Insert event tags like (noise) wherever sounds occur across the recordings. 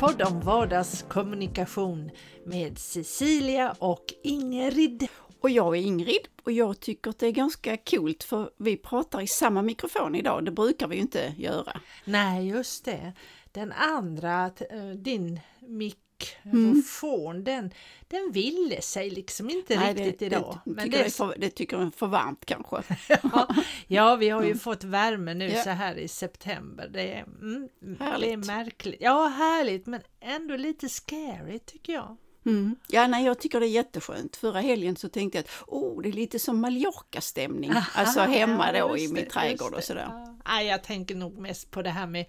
podd om vardagskommunikation med Cecilia och Ingrid. Och jag är Ingrid och jag tycker att det är ganska coolt för vi pratar i samma mikrofon idag, det brukar vi ju inte göra. Nej, just det. Den andra, eh, din mikrofon, mm. den, den ville sig liksom inte Nej, riktigt det, idag. Det, men det, det, för, det tycker jag är för varmt kanske. (laughs) ja, ja, vi har ju mm. fått värme nu ja. så här i september. Det är, mm, det är märkligt. Ja, härligt men ändå lite scary tycker jag. Mm. Ja, nej, jag tycker det är jätteskönt. Förra helgen så tänkte jag att oh, det är lite som Mallorca-stämning, (laughs) alltså hemma ja, då i min trädgård och sådär. Ja. ja. jag tänker nog mest på det här med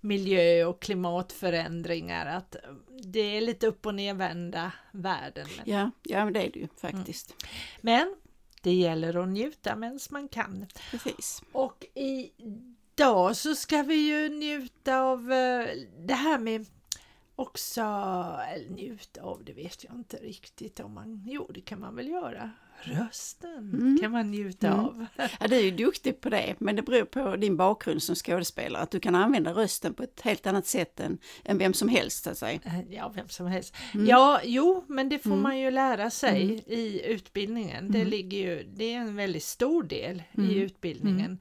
miljö och klimatförändringar, att det är lite upp och nervända världen. Men... Ja, ja, det är det ju faktiskt. Mm. Men det gäller att njuta medan man kan. Precis. Och idag så ska vi ju njuta av eh, det här med också eller njuta av, det vet jag inte riktigt om man, jo det kan man väl göra. Rösten mm. kan man njuta mm. av. (laughs) Ja, du är ju duktig på det, men det beror på din bakgrund som skådespelare, att du kan använda rösten på ett helt annat sätt än, än vem som helst. Så att säga. Eh, ja, vem som helst. Mm. Ja, jo, men det får mm. man ju lära sig mm. i utbildningen. Det, mm. ligger ju, det är en väldigt stor del i utbildningen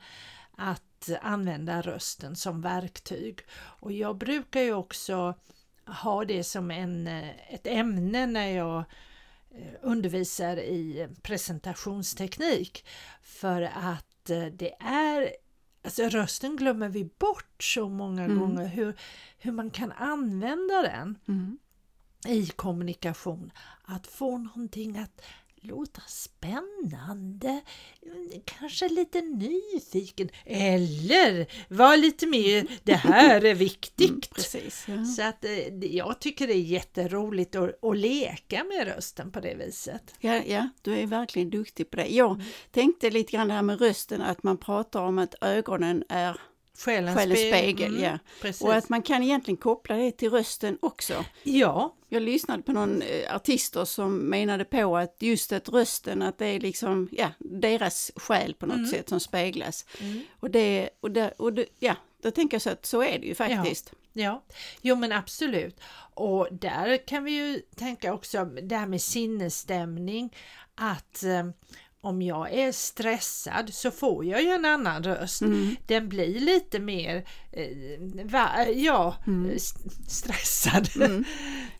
att använda rösten som verktyg. Och jag brukar ju också ha det som en, eh, ett ämne när jag eh, undervisar i presentationsteknik. För att eh, det är, alltså rösten glömmer vi bort så många mm. gånger, hur, hur man kan använda den mm. i kommunikation. Att få någonting att låta spännande, kanske lite nyfiken eller vara lite mer, (laughs) det här är viktigt. Mm, precis, ja. Så att eh, jag tycker det är jätteroligt att, att leka med rösten på det viset. Ja, ja, du är verkligen duktig på det. Jag mm. tänkte lite grann det här med rösten, att man pratar om att ögonen är Själens, Själens spegel, mm, ja. Och att man kan egentligen koppla det till rösten också. Ja. Jag lyssnade på någon eh, artister som menade på att just att rösten, att det är liksom, ja, deras själ på något mm. sätt som speglas. Mm. Och det, och det, och det, ja, då tänker jag så att så är det ju faktiskt. Ja. Ja, jo men absolut. Och där kan vi ju tänka också det här med sinnesstämning, att eh, om jag är stressad så får jag ju en annan röst. Mm. Den blir lite mer eh, va, ja, mm. stressad. Mm.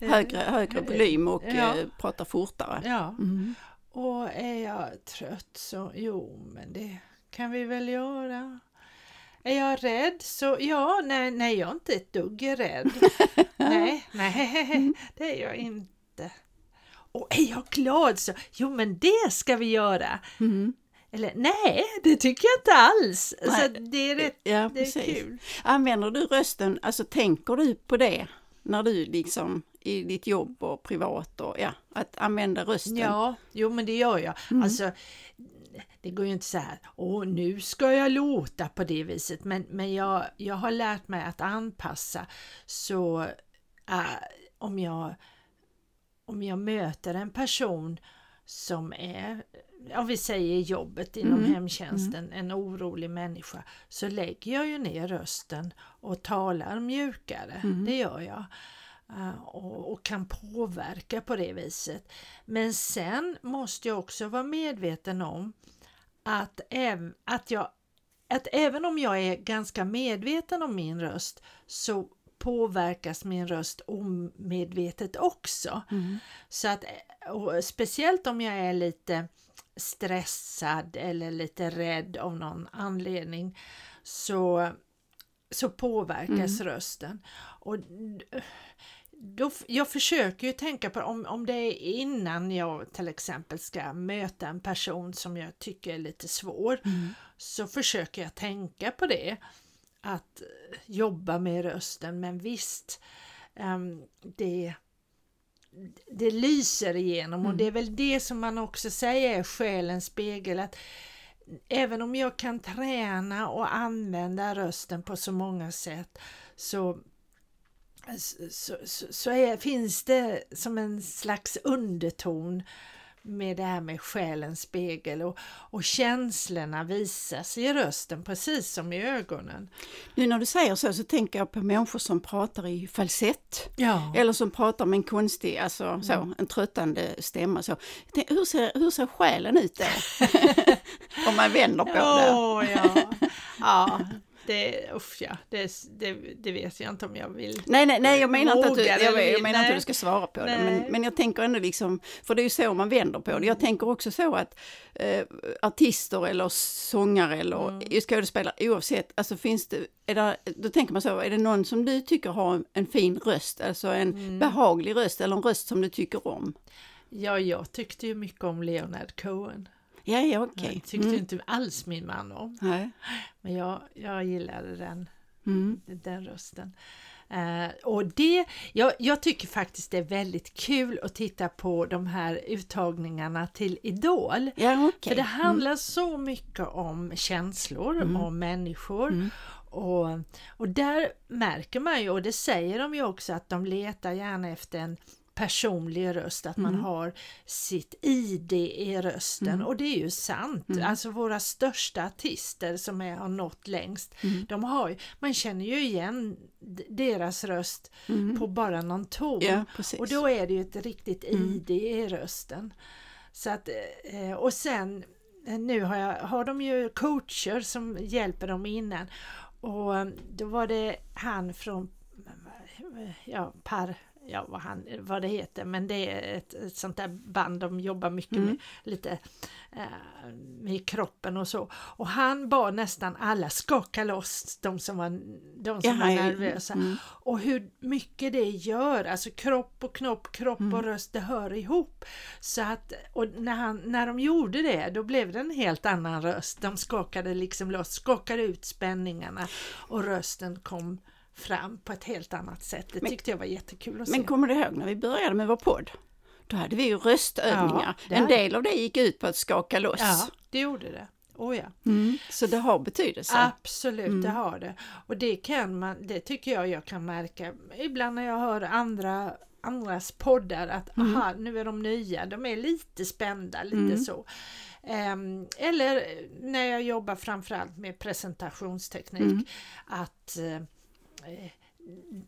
(laughs) Högre, högre volym och ja. eh, pratar fortare. Ja. Mm. Och är jag trött så jo men det kan vi väl göra. Är jag rädd så ja, nej, nej jag är inte ett dugg rädd. (laughs) nej, nej, (laughs) det är jag inte. Och är jag glad så, jo men det ska vi göra. Mm. Eller nej, det tycker jag inte alls. Nej. Så det är, rätt, ja, det är kul. Använder du rösten, alltså tänker du på det när du liksom i ditt jobb och privat och ja, att använda rösten? Ja, jo men det gör jag. Mm. Alltså, det går ju inte så här, åh nu ska jag låta på det viset, men, men jag, jag har lärt mig att anpassa så äh, om jag om jag möter en person som är, om vi säger jobbet inom mm. hemtjänsten, mm. en orolig människa, så lägger jag ju ner rösten och talar mjukare. Mm. Det gör jag. Uh, och, och, kan påverka på det viset. Men sen måste jag också vara medveten om att, äv, att, jag, att även om jag är ganska medveten om min röst så påverkas min röst omedvetet också. Mm. Så att, speciellt om jag är lite stressad eller lite rädd av någon anledning så, så påverkas mm. rösten. Och då, jag försöker ju tänka på om, om det är innan jag till exempel ska möta en person som jag tycker är lite svår mm. så försöker jag tänka på det att jobba med rösten men visst, um, det, det lyser igenom mm. och det är väl det som man också säger är själens spegel. att Även om jag kan träna och använda rösten på så många sätt så, så, så, så är, finns det som en slags underton med det här med själens spegel och, och känslorna visas i rösten precis som i ögonen. Nu när du säger så så tänker jag på människor som pratar i falsett Ja. eller som pratar med en konstig, alltså Mm. så, en tröttande stämma. Så. Hur, ser, hur ser själen ut då? (laughs) Om man vänder på det. Åh, ja. ja, (laughs) det, usch ja, det, det, det vet jag inte om jag vill. Nej, nej, nej, jag menar inte att du, jag, jag menar inte att du ska svara på det, Nej. men, men jag tänker ändå liksom, för det är ju så man vänder på det. Jag tänker också så att eh, artister eller sångare eller Mm. skådespelare, oavsett, alltså finns det, är det, då tänker man så, är det någon som du tycker har en, en fin röst, alltså en Mm. behaglig röst eller en röst som du tycker om? Ja, jag tyckte ju mycket om Leonard Cohen. Ja, ja, okej. Jag tyckte ju inte alls min man om, Nej. men jag, jag gillade den, Mm. den rösten. Eh, och det, jag, jag tycker faktiskt det är väldigt kul att titta på de här uttagningarna till Idol. Ja, okej. För det handlar så mycket om känslor Mm. och människor. Och, och där märker man ju, och det säger de ju också, att de letar gärna efter en personlig röst, att Mm. man har sitt ID i rösten och det är ju sant. Mm. Alltså våra största artister som är, har nått längst, Mm. de har ju, man känner ju igen deras röst på bara någon ton. Mm. Ja. Och då är det ju ett riktigt Mm. ID i rösten. Så att, eh, och sen eh, nu har, jag, har de ju coacher som hjälper dem innan och eh, då var det han från ja, par ja, vad, han, vad det heter, men det är ett, ett sånt där band de jobbar mycket Mm. med, lite eh, med kroppen och så. Och han bad nästan alla skaka loss de som var, de som var Jaha, nervösa. mm. Och hur mycket det gör, alltså kropp och knopp, kropp Mm. och röst, det hör ihop. Så att, och när, han, när de gjorde det, då blev det en helt annan röst. De skakade liksom loss, skakade ut spänningarna och rösten kom fram på ett helt annat sätt. Det Men- tyckte jag var jättekul att Men se. kommer du ihåg när vi började med vår podd? Då hade vi ju röstövningar. Ja, en del av det gick ut på att skaka loss. Ja, det gjorde det. Oh ja. Mm. Så det har betydelse. Absolut, Mm. det har det. Och det kan man, det tycker jag jag kan märka ibland när jag hör andra andras poddar att Mm. aha, nu är de nya, de är lite spända, lite Mm. så. Ehm, eller när jag jobbar framförallt med presentationsteknik, Mm. att eh,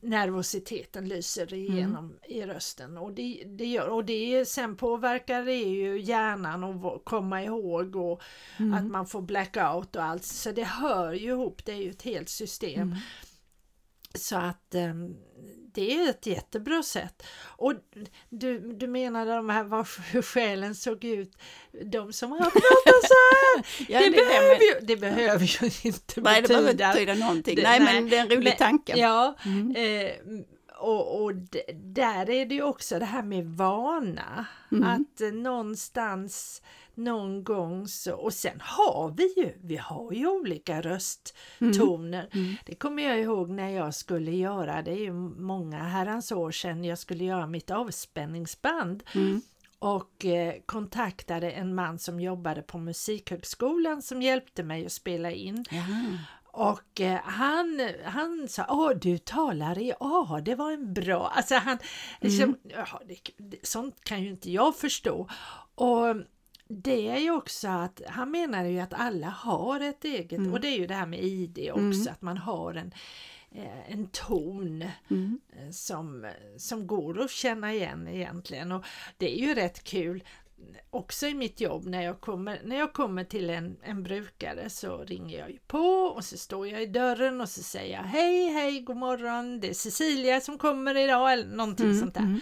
nervositeten lyser igenom i rösten och det, det gör och det sen påverkar det ju hjärnan och va- komma ihåg och att man får blackout och allt. Så det hör ju ihop, det är ju ett helt system. Så att ehm, det är ett jättebra sätt. Och du, du menade de här var, hur själen såg ut, de som har pratat så här. (laughs) Ja, det, det- det behöver ju, det behöver ju (laughs) inte Nej, det behöver inte betyda betyda någonting. det- nej, nej, men det är en rolig men- tanke. Ja, Mm. eh, och, och där är det ju också det här med vana. Mm. Att eh, någonstans någon gång så, och sen har vi ju, vi har ju olika rösttoner. Mm. Det kommer jag ihåg när jag skulle göra, det är ju många herrans år sedan, jag skulle göra mitt avspänningsband Mm. och eh, kontaktade en man som jobbade på Musikhögskolan som hjälpte mig att spela in. Och eh, han, han sa, åh du talar i A, det var en bra, alltså han, liksom, det, det, sånt kan ju inte jag förstå. Och det är ju också att, han menar ju att alla har ett eget, och det är ju det här med ID också, att man har en, eh, en ton Mm. eh, som, som går att känna igen egentligen. Och det är ju rätt kul också i mitt jobb när jag kommer, när jag kommer till en, en brukare så ringer jag ju på och så står jag i dörren och så säger jag hej hej god morgon det är Cecilia som kommer idag eller någonting Mm, sånt där.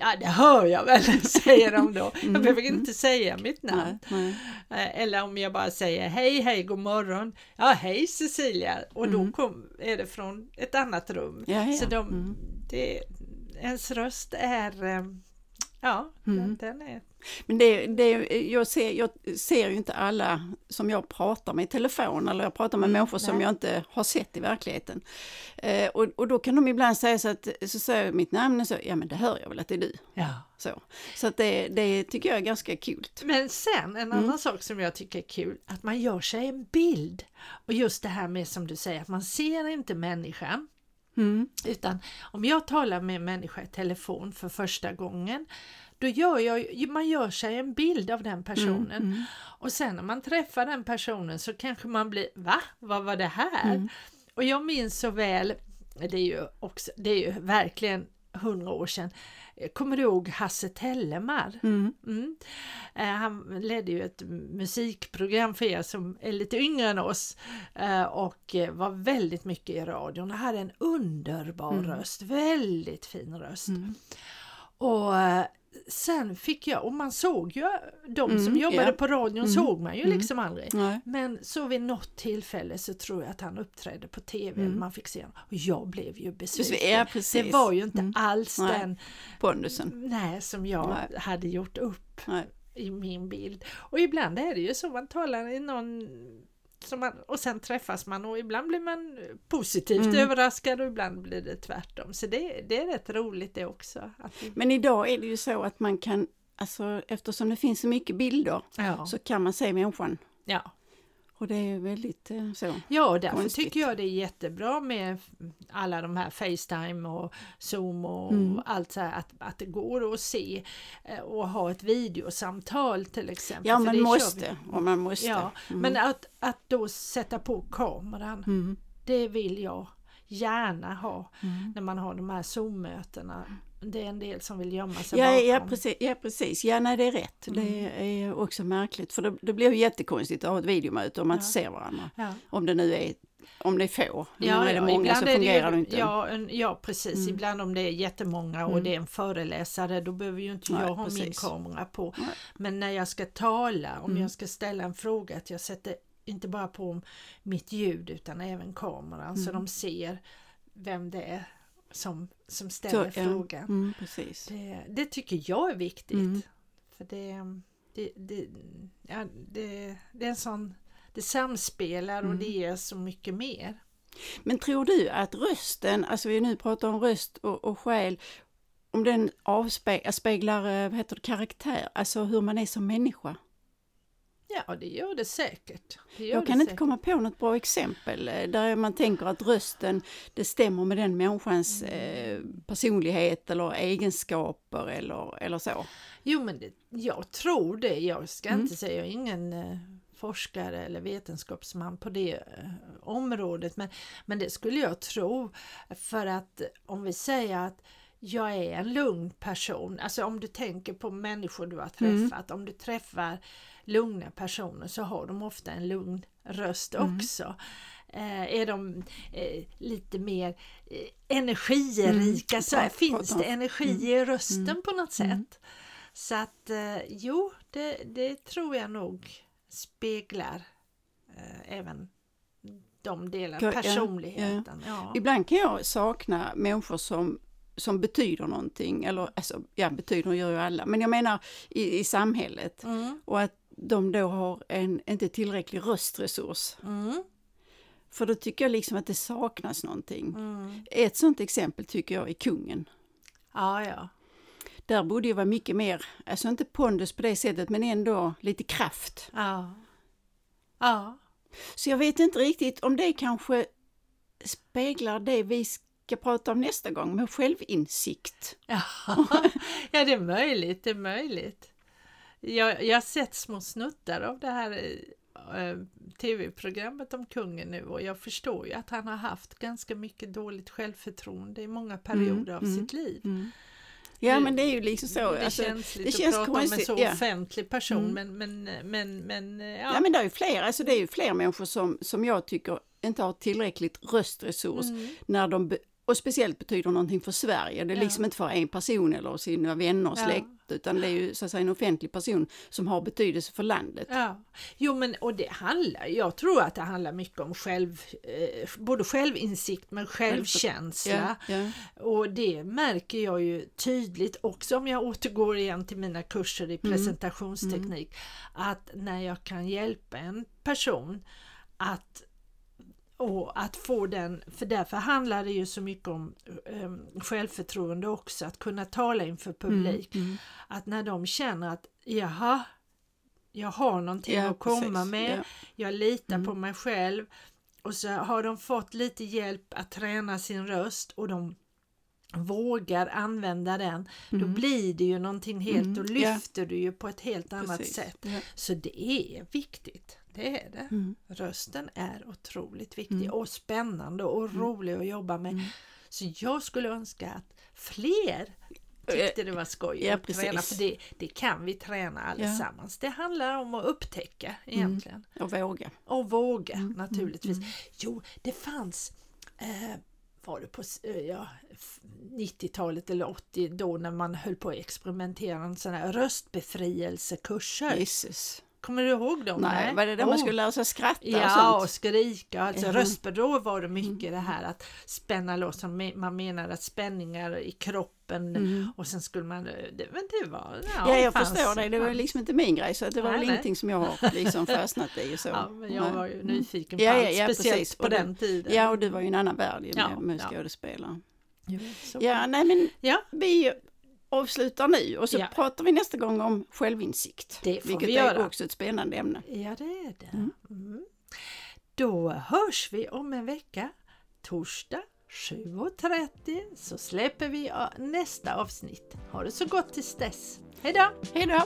Mm. Ja det hör jag väl (laughs) säger de då. Jag behöver inte säga mitt namn. Nej, nej. Eh, Eller om jag bara säger hej hej god morgon. Ja hej Cecilia och då kom, är det från ett annat rum. Ja, ja. Så de, Mm. det, ens röst är eh, Ja, Mm. den, är... Men det, det, jag, ser, jag ser ju inte alla som jag pratar med i telefon eller jag pratar med människor som nej. jag inte har sett i verkligheten. Eh, och, och då kan de ibland säga så att, så säger mitt namn och så, ja men det hör jag väl att det är du. Ja. Så, så att det, det tycker jag är ganska kul. Men sen en Mm. annan sak som jag tycker är kul, att man gör sig en bild. Och just det här med som du säger, att man ser inte människan. Mm. Utan om jag talar med en människa i telefon för första gången, då gör jag, man gör sig en bild av den personen. Mm, mm. Och sen när man träffar den personen så kanske man blir, va? Vad var det här? Mm. Och jag minns så väl, det är ju, också, det är ju verkligen hundra år sedan, Kommer du ihåg Hasse Tellemar? Mm. Mm. Eh, han ledde ju ett musikprogram för er som är lite yngre än oss eh, och eh, var väldigt mycket i radion och hade en underbar Mm. röst, väldigt fin röst. Mm. Och eh, sen fick jag, och man såg ju, de som Mm, jobbade ja. på radion Mm. såg man ju Mm. liksom aldrig. Nej. Men så vid något tillfälle så tror jag att han uppträdde på TV, Mm. man fick se honom. Och jag blev ju besviken. Ja. Det var ju inte Mm. alls Nej. den Pondusen. nej, som jag Nej. hade gjort upp i min bild. Och ibland är det ju så, man talar i någon som man, och sen träffas man och ibland blir man positivt Mm. överraskad och ibland blir det tvärtom. Så det, det är rätt roligt det också. Vi, Men idag är det ju så att man kan, alltså eftersom det finns så mycket bilder ja, så kan man se människan. ja. Och det är väldigt eh, så. ja, och därför Konstigt. tycker jag det är jättebra med alla de här Facetime och Zoom och Mm. allt så här, att, att det går att se eh, och ha ett videosamtal till exempel. Ja, man måste. Och man måste. Ja, Mm. men att, att då sätta på kameran, Mm. det vill jag gärna ha Mm. när man har de här Zoom-mötena. Det är en del som vill gömma sig Ja, bakom. ja, precis. ja, precis. Ja, nej, det är rätt. Mm. Det är också märkligt. För det, det blir ju jättekonstigt att ha ett videomöte om man Ja. inte ser varandra. Ja. Om det nu är, om det är få. Men är det många ibland så det fungerar det ju, inte. Ja, en, ja precis. Mm. Ibland om det är jättemånga och Mm. det är en föreläsare då behöver ju inte Nej, jag ha min kamera på. Nej. Men när jag ska tala, om Mm. jag ska ställa en fråga, att jag sätter inte bara på mitt ljud utan även kameran så Mm. de ser vem det är som, som ställer Så, ja. frågan. Mm, precis. Det, det tycker jag är viktigt. Mm. För det, det, det, ja, det, det är en sån, det samspelar och Mm. det är så mycket mer. Men tror du att rösten, alltså vi nu pratar om röst och, och själ, om den avspeglar, vad heter det, karaktär, alltså hur man är som människa? Ja, det gör det säkert. Det gör Jag kan inte säkert. komma på något bra exempel eh, där man tänker att rösten, det stämmer med den människans eh, personlighet eller egenskaper eller, eller så. Jo, men det, jag tror det. Jag ska Mm. inte säga, jag är ingen eh, forskare eller vetenskapsman på det eh, området, men, men det skulle jag tro. För att om vi säger att jag är en lugn person, alltså om du tänker på människor du har Mm. träffat, om du träffar lugna personer så har de ofta en lugn röst Mm. också. Eh, är de eh, lite mer eh, energirika Mm. så Ja, finns det energi i rösten Mm. på något sätt. Mm. Så att eh, jo, det, det tror jag nog speglar eh, även de Ja, ja, personligheten. Ja. Ibland kan jag sakna människor som, som betyder någonting, eller alltså, ja, betyder gör ju alla, men jag menar i, i samhället. Mm, Och att de då har en inte tillräcklig röstresurs. mm, För då tycker jag liksom att det saknas någonting. mm. Ett sånt exempel tycker jag är kungen. Ja, ja. Där borde ju vara mycket mer, alltså inte pondus på det sättet, men ändå lite kraft. Ja. Ja. Så jag vet inte riktigt om det kanske speglar det vi ska prata om nästa gång med självinsikt. Ja. (laughs) ja, det är möjligt, det är möjligt. Jag, jag har sett små snuttar av det här eh, tv-programmet om kungen nu och jag förstår ju att han har haft ganska mycket dåligt självförtroende i många perioder av mm. sitt liv. Mm. Ja, Det- men det är ju liksom så. det alltså, känns det lite känns att prata om en så offentlig person Mm. men, men, men, men ja. Ja, men det är ju fler, alltså det är ju fler människor som, som jag tycker inte har tillräckligt röstresurs Mm. när de, och speciellt betyder någonting för Sverige. Det är Ja. liksom inte för en person eller sina vänner och Ja. släkt, utan det är ju så att säga en offentlig person som har betydelse för landet. Ja, jo men och det handlar, jag tror att det handlar mycket om själv, eh, både självinsikt men självkänsla. Ja, ja. Och det märker jag ju tydligt också om jag återgår igen till mina kurser i presentationsteknik. Att när jag kan hjälpa en person att och att få den, för därför handlar det ju så mycket om um, självförtroende också, att kunna tala inför publik. Mm. Att när de känner att jaha, jag har någonting Ja, att komma precis. med, Ja. jag litar Mm. på mig själv och så har de fått lite hjälp att träna sin röst och de vågar använda den, då Mm. blir det ju någonting helt, Mm, då ja. lyfter du ju på ett helt annat Precis. sätt. Ja. Så det är viktigt, det är det. Mm. Rösten är otroligt viktig Mm. och spännande och rolig att jobba med. Mm. Så jag skulle önska att fler tyckte det var skoj Ja, att träna, för det, det kan vi träna allesammans. Det handlar om att upptäcka egentligen Och våga. och våga Mm, naturligtvis. mm, Jo, det fanns eh, var det på eh, ja, f- 90-talet eller 80 då när man höll på att experimentera med sådana här röstbefrielsekurser. Jesus. Kommer du ihåg dem? Nej, var det där man Oh. skulle lära sig skratta och Ja, och sånt? skrika. Alltså, Mhm. röstbe- Då var det mycket det här att spänna loss. Man menar att spänningar i kroppen Mm. och sen skulle man... Det, men det var... Ja, jag fanns- förstår det. Det var liksom inte min grej så det var Nej, väl nej. ingenting som jag har (laughs) liksom fastnat i och så. Ja, men jag var ju Mm. nyfiken på Ja, allt, ja, ja, speciellt precis. på den tiden. Ja, och du var ju en annan värld ju Ja, med, med ja. skådespelare. Ja, nej men Ja. vi avslutar nu och så Ja. pratar vi nästa gång om självinsikt. Det får vilket vi är göra. också ett spännande ämne. Ja, det är det. Mm. Mm. Då hörs vi om en vecka. Torsdag 7.30 så släpper vi nästa avsnitt. Ha det så gott tills dess. Hej då! Hej då!